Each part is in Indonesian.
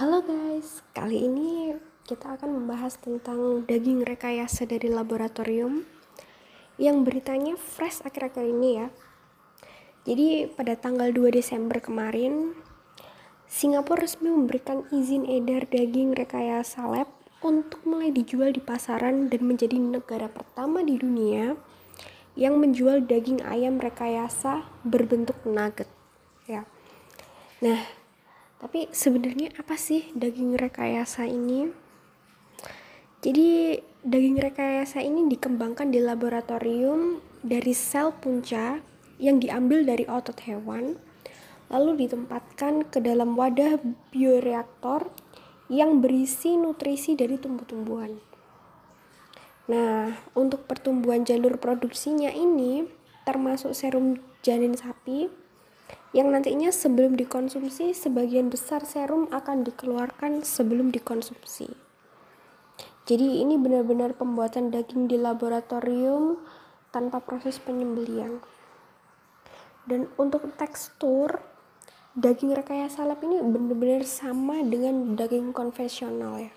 Halo guys, kali ini kita akan membahas tentang daging rekayasa dari laboratorium yang beritanya fresh akhir-akhir ini ya. Jadi pada tanggal 2 Desember kemarin, Singapura resmi memberikan izin edar daging rekayasa lab untuk mulai dijual di pasaran dan menjadi negara pertama di dunia yang menjual daging ayam rekayasa berbentuk nugget ya. Nah, tapi sebenarnya apa sih daging rekayasa ini? Jadi daging rekayasa ini dikembangkan di laboratorium dari sel punca yang diambil dari otot hewan lalu ditempatkan ke dalam wadah bioreaktor yang berisi nutrisi dari tumbuh-tumbuhan. Nah, untuk pertumbuhan jalur produksinya ini termasuk serum janin sapi, yang nantinya sebelum dikonsumsi sebagian besar serum akan dikeluarkan sebelum dikonsumsi. Jadi ini benar-benar pembuatan daging di laboratorium tanpa proses penyembelian. Dan untuk tekstur daging rekayasa lab ini benar-benar sama dengan daging konvensional ya.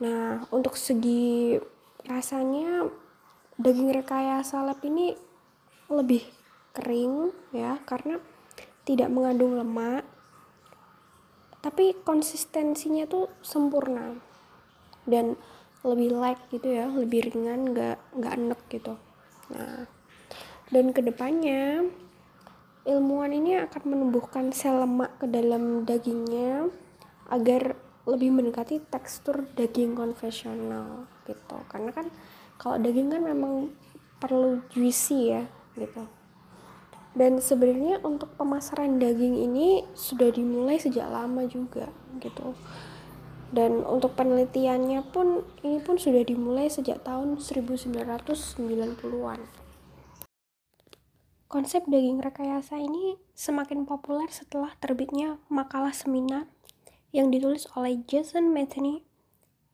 Nah, untuk segi rasanya daging rekayasa lab ini lebih kering ya karena tidak mengandung lemak. Tapi konsistensinya tuh sempurna dan lebih light gitu ya lebih ringan nggak nggak enek gitu. Nah dan ke depannya ilmuwan ini akan menumbuhkan sel lemak ke dalam dagingnya agar lebih mendekati tekstur daging konvensional gitu. Karena kan kalau daging kan memang perlu juicy ya gitu dan sebenarnya untuk pemasaran daging ini sudah dimulai sejak lama juga gitu dan untuk penelitiannya pun ini pun sudah dimulai sejak tahun 1990-an konsep daging rekayasa ini semakin populer setelah terbitnya makalah seminar yang ditulis oleh Jason Metheny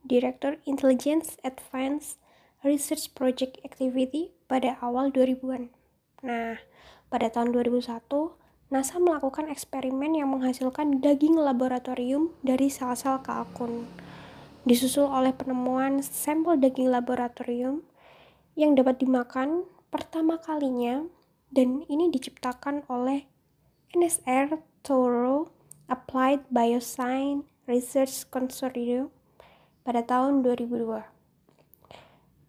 Direktur Intelligence Advanced Research Project Activity pada awal 2000-an. Nah, pada tahun 2001, NASA melakukan eksperimen yang menghasilkan daging laboratorium dari sel-sel kalkun. Disusul oleh penemuan sampel daging laboratorium yang dapat dimakan pertama kalinya dan ini diciptakan oleh NSR Touro Applied Bioscience Research Consortium pada tahun 2002.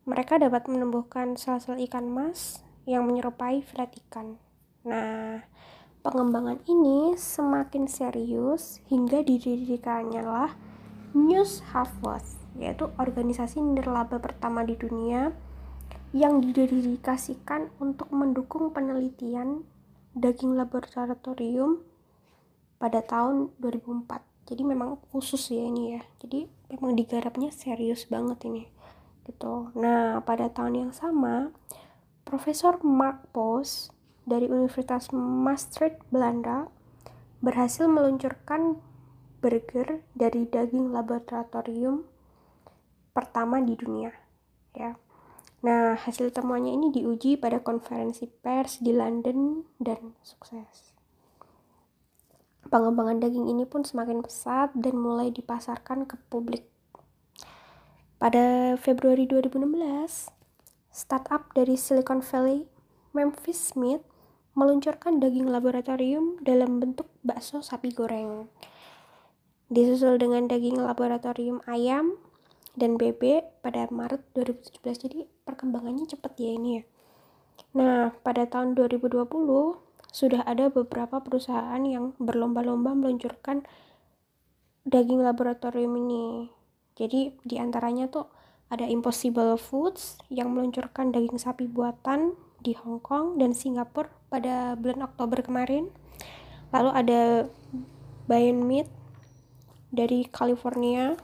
Mereka dapat menumbuhkan sel-sel ikan mas yang menyerupai filet ikan. Nah, pengembangan ini semakin serius hingga didirikannya lah News Harvest, yaitu organisasi nirlaba pertama di dunia yang didedikasikan untuk mendukung penelitian daging laboratorium pada tahun 2004. Jadi memang khusus ya ini ya. Jadi memang digarapnya serius banget ini. Gitu. Nah, pada tahun yang sama, Profesor Mark Post dari Universitas Maastricht, Belanda, berhasil meluncurkan burger dari daging laboratorium pertama di dunia. Ya. Nah, hasil temuannya ini diuji pada konferensi pers di London dan sukses. Pengembangan daging ini pun semakin pesat dan mulai dipasarkan ke publik. Pada Februari 2016, startup dari Silicon Valley, Memphis Smith, meluncurkan daging laboratorium dalam bentuk bakso sapi goreng. Disusul dengan daging laboratorium ayam dan bebek pada Maret 2017. Jadi perkembangannya cepat ya ini ya. Nah, pada tahun 2020 sudah ada beberapa perusahaan yang berlomba-lomba meluncurkan daging laboratorium ini. Jadi di antaranya tuh ada Impossible Foods yang meluncurkan daging sapi buatan di Hong Kong dan Singapura pada bulan Oktober kemarin. Lalu ada Beyond Meat dari California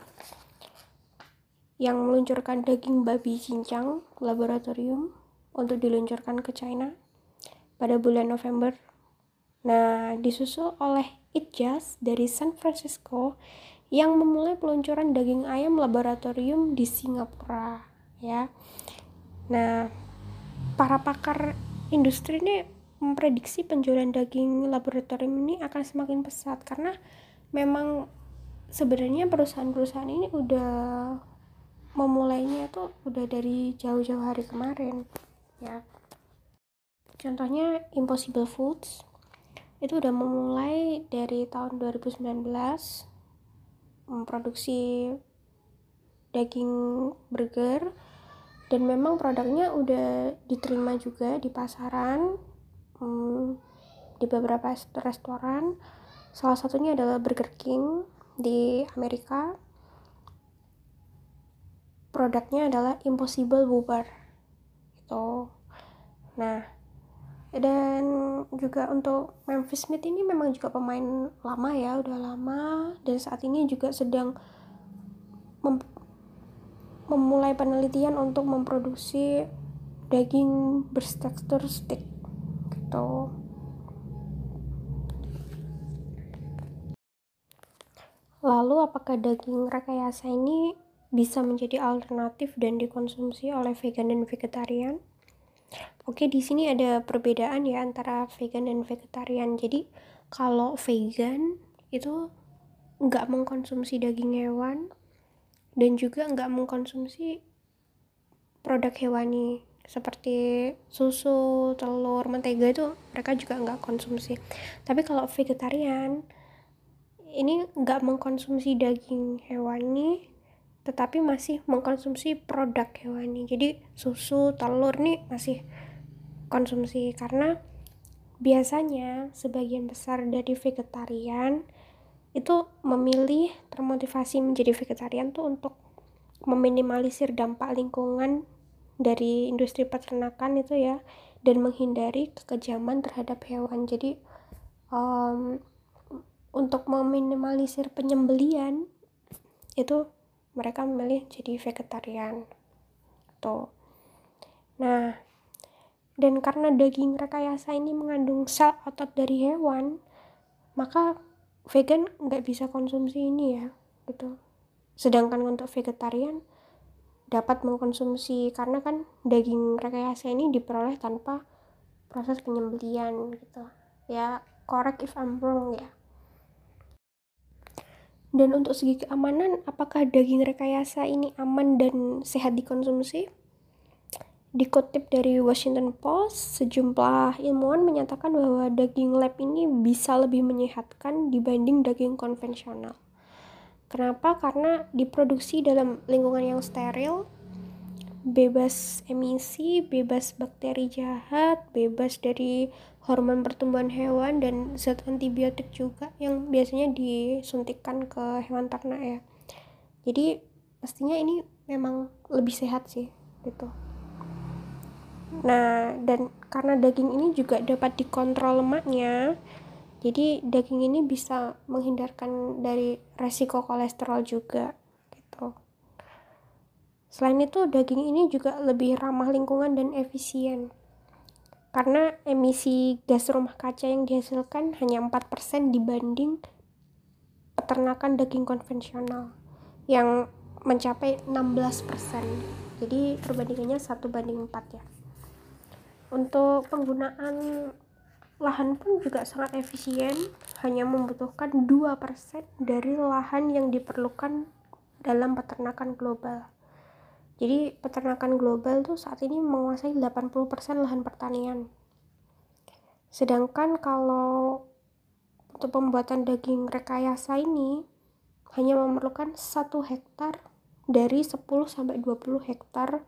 yang meluncurkan daging babi cincang laboratorium untuk diluncurkan ke China pada bulan November. Nah, disusul oleh It Just dari San Francisco yang memulai peluncuran daging ayam laboratorium di Singapura ya. Nah, para pakar industri ini memprediksi penjualan daging laboratorium ini akan semakin pesat karena memang sebenarnya perusahaan-perusahaan ini udah memulainya tuh udah dari jauh-jauh hari kemarin ya. Contohnya Impossible Foods itu udah memulai dari tahun 2019 memproduksi daging burger dan memang produknya udah diterima juga di pasaran hmm, di beberapa restoran salah satunya adalah Burger King di Amerika. Produknya adalah Impossible Bubar itu nah dan juga untuk Memphis Smith ini memang juga pemain lama ya udah lama dan saat ini juga sedang mem memulai penelitian untuk memproduksi daging bertekstur stick gitu lalu apakah daging rekayasa ini bisa menjadi alternatif dan dikonsumsi oleh vegan dan vegetarian. Oke, di sini ada perbedaan ya antara vegan dan vegetarian. Jadi, kalau vegan itu nggak mengkonsumsi daging hewan dan juga nggak mengkonsumsi produk hewani seperti susu, telur, mentega itu mereka juga nggak konsumsi. Tapi kalau vegetarian ini nggak mengkonsumsi daging hewani tetapi masih mengkonsumsi produk hewani jadi susu telur nih masih konsumsi karena biasanya sebagian besar dari vegetarian itu memilih termotivasi menjadi vegetarian tuh untuk meminimalisir dampak lingkungan dari industri peternakan itu ya dan menghindari kekejaman terhadap hewan. Jadi um, untuk meminimalisir penyembelian itu mereka memilih jadi vegetarian. Tuh. Nah dan karena daging rekayasa ini mengandung sel otot dari hewan maka vegan nggak bisa konsumsi ini ya gitu. Sedangkan untuk vegetarian dapat mengkonsumsi karena kan daging rekayasa ini diperoleh tanpa proses penyembelian gitu ya correct if I'm wrong ya dan untuk segi keamanan, apakah daging rekayasa ini aman dan sehat dikonsumsi? Dikutip dari Washington Post, sejumlah ilmuwan menyatakan bahwa daging lab ini bisa lebih menyehatkan dibanding daging konvensional. Kenapa? Karena diproduksi dalam lingkungan yang steril, bebas emisi, bebas bakteri jahat, bebas dari hormon pertumbuhan hewan dan zat antibiotik juga yang biasanya disuntikkan ke hewan ternak ya. Jadi pastinya ini memang lebih sehat sih gitu. Nah, dan karena daging ini juga dapat dikontrol lemaknya, jadi daging ini bisa menghindarkan dari resiko kolesterol juga gitu. Selain itu, daging ini juga lebih ramah lingkungan dan efisien. Karena emisi gas rumah kaca yang dihasilkan hanya 4% dibanding peternakan daging konvensional yang mencapai 16%. Jadi perbandingannya 1 banding 4 ya. Untuk penggunaan lahan pun juga sangat efisien, hanya membutuhkan 2% dari lahan yang diperlukan dalam peternakan global. Jadi peternakan global tuh saat ini menguasai 80% lahan pertanian. Sedangkan kalau untuk pembuatan daging rekayasa ini hanya memerlukan satu hektar dari 10 sampai 20 hektar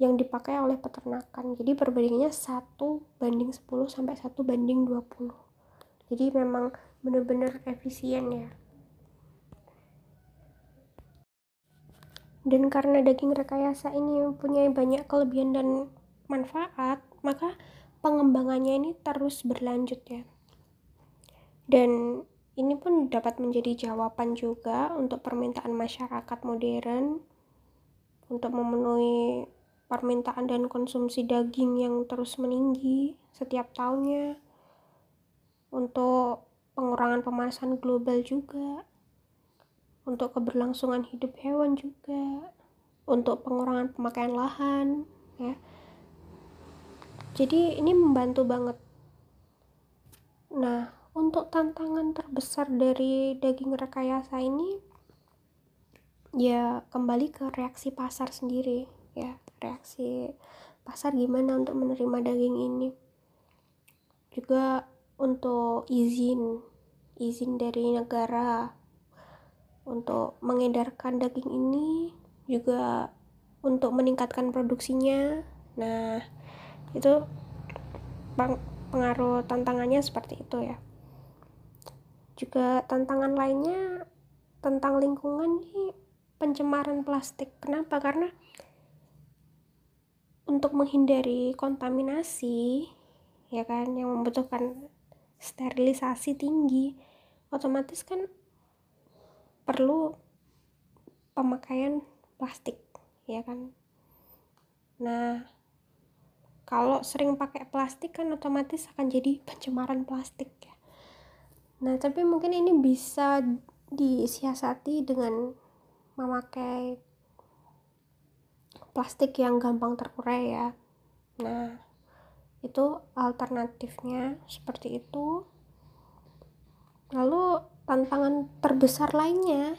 yang dipakai oleh peternakan. Jadi perbandingannya 1 banding 10 sampai 1 banding 20. Jadi memang benar-benar efisien ya. dan karena daging rekayasa ini mempunyai banyak kelebihan dan manfaat maka pengembangannya ini terus berlanjut ya dan ini pun dapat menjadi jawaban juga untuk permintaan masyarakat modern untuk memenuhi permintaan dan konsumsi daging yang terus meninggi setiap tahunnya. Untuk pengurangan pemanasan global juga. Untuk keberlangsungan hidup hewan juga. Untuk pengurangan pemakaian lahan ya. Jadi ini membantu banget. Nah untuk tantangan terbesar dari daging rekayasa ini ya kembali ke reaksi pasar sendiri ya reaksi pasar gimana untuk menerima daging ini. Juga untuk izin izin dari negara untuk mengedarkan daging ini juga untuk meningkatkan produksinya. Nah itu pengaruh tantangannya seperti itu ya. Juga tantangan lainnya tentang lingkungan nih pencemaran plastik. Kenapa? Karena untuk menghindari kontaminasi ya kan yang membutuhkan sterilisasi tinggi otomatis kan perlu pemakaian plastik ya kan. Nah kalau sering pakai plastik kan otomatis akan jadi pencemaran plastik ya. Nah, tapi mungkin ini bisa disiasati dengan memakai plastik yang gampang terurai ya. Nah, itu alternatifnya seperti itu. Lalu tantangan terbesar lainnya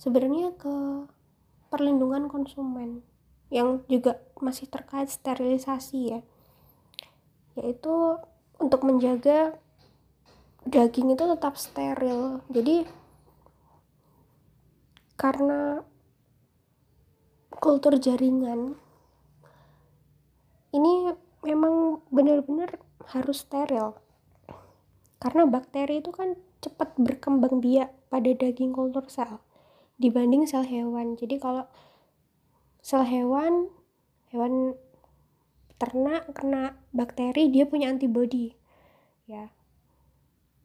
sebenarnya ke perlindungan konsumen yang juga masih terkait sterilisasi ya. Yaitu untuk menjaga daging itu tetap steril jadi karena kultur jaringan ini memang benar-benar harus steril. Karena bakteri itu kan cepat berkembang biak pada daging kultur sel dibanding sel hewan. Jadi kalau sel hewan hewan ternak kena bakteri dia punya antibodi ya.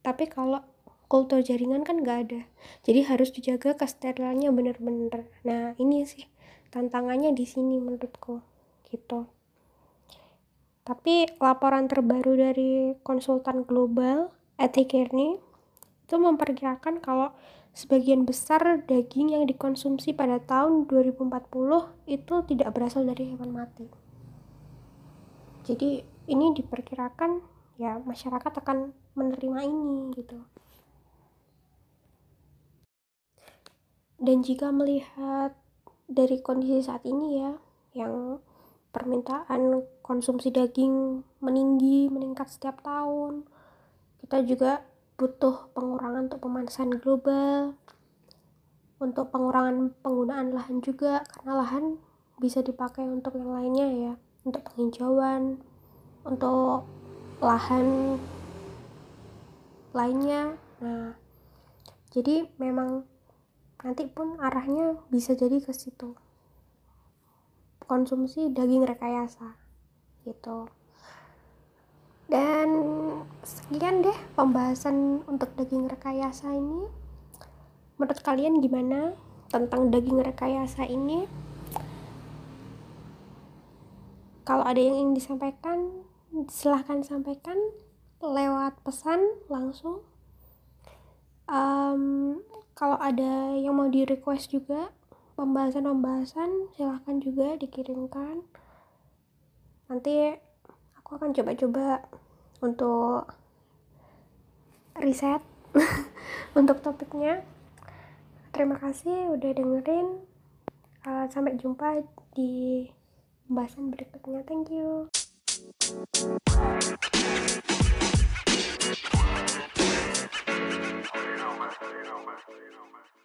Tapi kalau kultur jaringan kan nggak ada. Jadi harus dijaga kesterilannya bener-bener nah ini sih tantangannya di sini menurutku gitu. Tapi laporan terbaru dari konsultan global Ethicare itu memperkirakan kalau sebagian besar daging yang dikonsumsi pada tahun 2040 itu tidak berasal dari hewan mati. Jadi ini diperkirakan ya masyarakat akan menerima ini gitu. Dan jika melihat dari kondisi saat ini ya yang permintaan konsumsi daging meninggi meningkat setiap tahun. Kita juga butuh pengurangan untuk pemanasan global untuk pengurangan penggunaan lahan juga karena lahan bisa dipakai untuk yang lainnya ya untuk penghijauan untuk lahan lainnya. Nah jadi memang nanti pun arahnya bisa jadi ke situ. Konsumsi daging rekayasa gitu. Dan sekian deh pembahasan untuk daging rekayasa ini. Menurut kalian gimana tentang daging rekayasa ini? Kalau ada yang ingin disampaikan silahkan sampaikan lewat pesan langsung. Um, kalau ada yang mau di request juga pembahasan-pembahasan silahkan juga dikirimkan. Nanti aku akan coba-coba untuk riset untuk topiknya. Terima kasih udah dengerin. Uh, sampai jumpa di pembahasan berikutnya. Thank you you